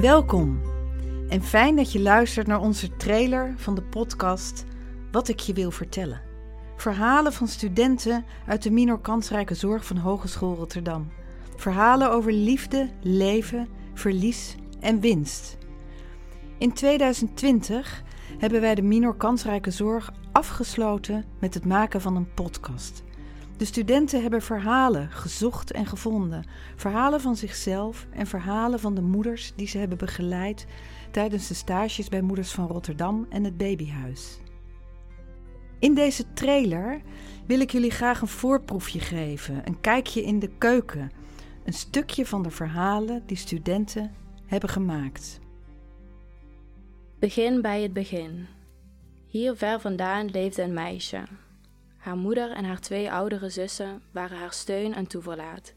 Welkom en fijn dat je luistert naar onze trailer van de podcast Wat ik je wil vertellen. Verhalen van studenten uit de minor kansrijke zorg van Hogeschool Rotterdam. Verhalen over liefde, leven, verlies en winst. In 2020 hebben wij de minor kansrijke zorg afgesloten met het maken van een podcast. De studenten hebben verhalen gezocht en gevonden. Verhalen van zichzelf en verhalen van de moeders die ze hebben begeleid tijdens de stages bij Moeders van Rotterdam en het Babyhuis. In deze trailer wil ik jullie graag een voorproefje geven, een kijkje in de keuken, een stukje van de verhalen die studenten hebben gemaakt. Begin bij het begin. Hier ver vandaan leefde een meisje. Haar moeder en haar twee oudere zussen waren haar steun en toeverlaat.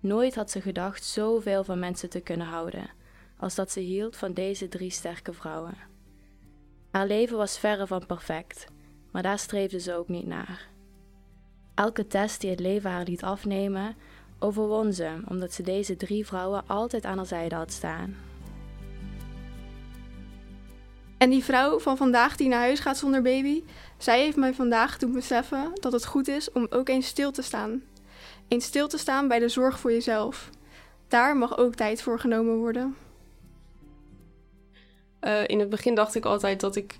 Nooit had ze gedacht zoveel van mensen te kunnen houden, als dat ze hield van deze drie sterke vrouwen. Haar leven was verre van perfect, maar daar streefde ze ook niet naar. Elke test die het leven haar liet afnemen, overwon ze omdat ze deze drie vrouwen altijd aan haar zijde had staan. En die vrouw van vandaag die naar huis gaat zonder baby, zij heeft mij vandaag doen beseffen dat het goed is om ook eens stil te staan. Eens stil te staan bij de zorg voor jezelf. Daar mag ook tijd voor genomen worden. Uh, in het begin dacht ik altijd dat ik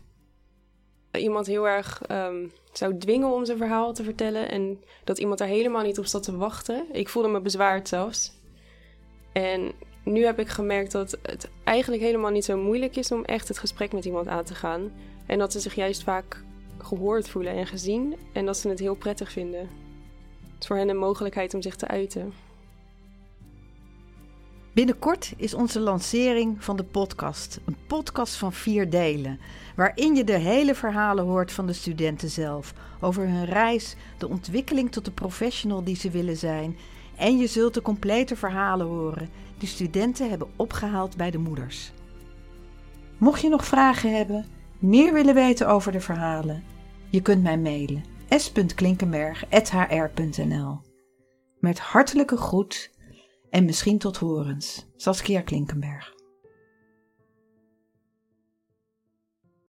iemand heel erg um, zou dwingen om zijn verhaal te vertellen. En dat iemand daar helemaal niet op zat te wachten. Ik voelde me bezwaard zelfs. En nu heb ik gemerkt dat het eigenlijk helemaal niet zo moeilijk is om echt het gesprek met iemand aan te gaan. En dat ze zich juist vaak gehoord voelen en gezien en dat ze het heel prettig vinden. Het is voor hen een mogelijkheid om zich te uiten. Binnenkort is onze lancering van de podcast. Een podcast van vier delen, waarin je de hele verhalen hoort van de studenten zelf. Over hun reis, de ontwikkeling tot de professional die ze willen zijn. En je zult de complete verhalen horen die studenten hebben opgehaald bij de moeders. Mocht je nog vragen hebben, meer willen weten over de verhalen, je kunt mij mailen s.klinkenberg.hr.nl. Met hartelijke groet en misschien tot horens, Saskia Klinkenberg.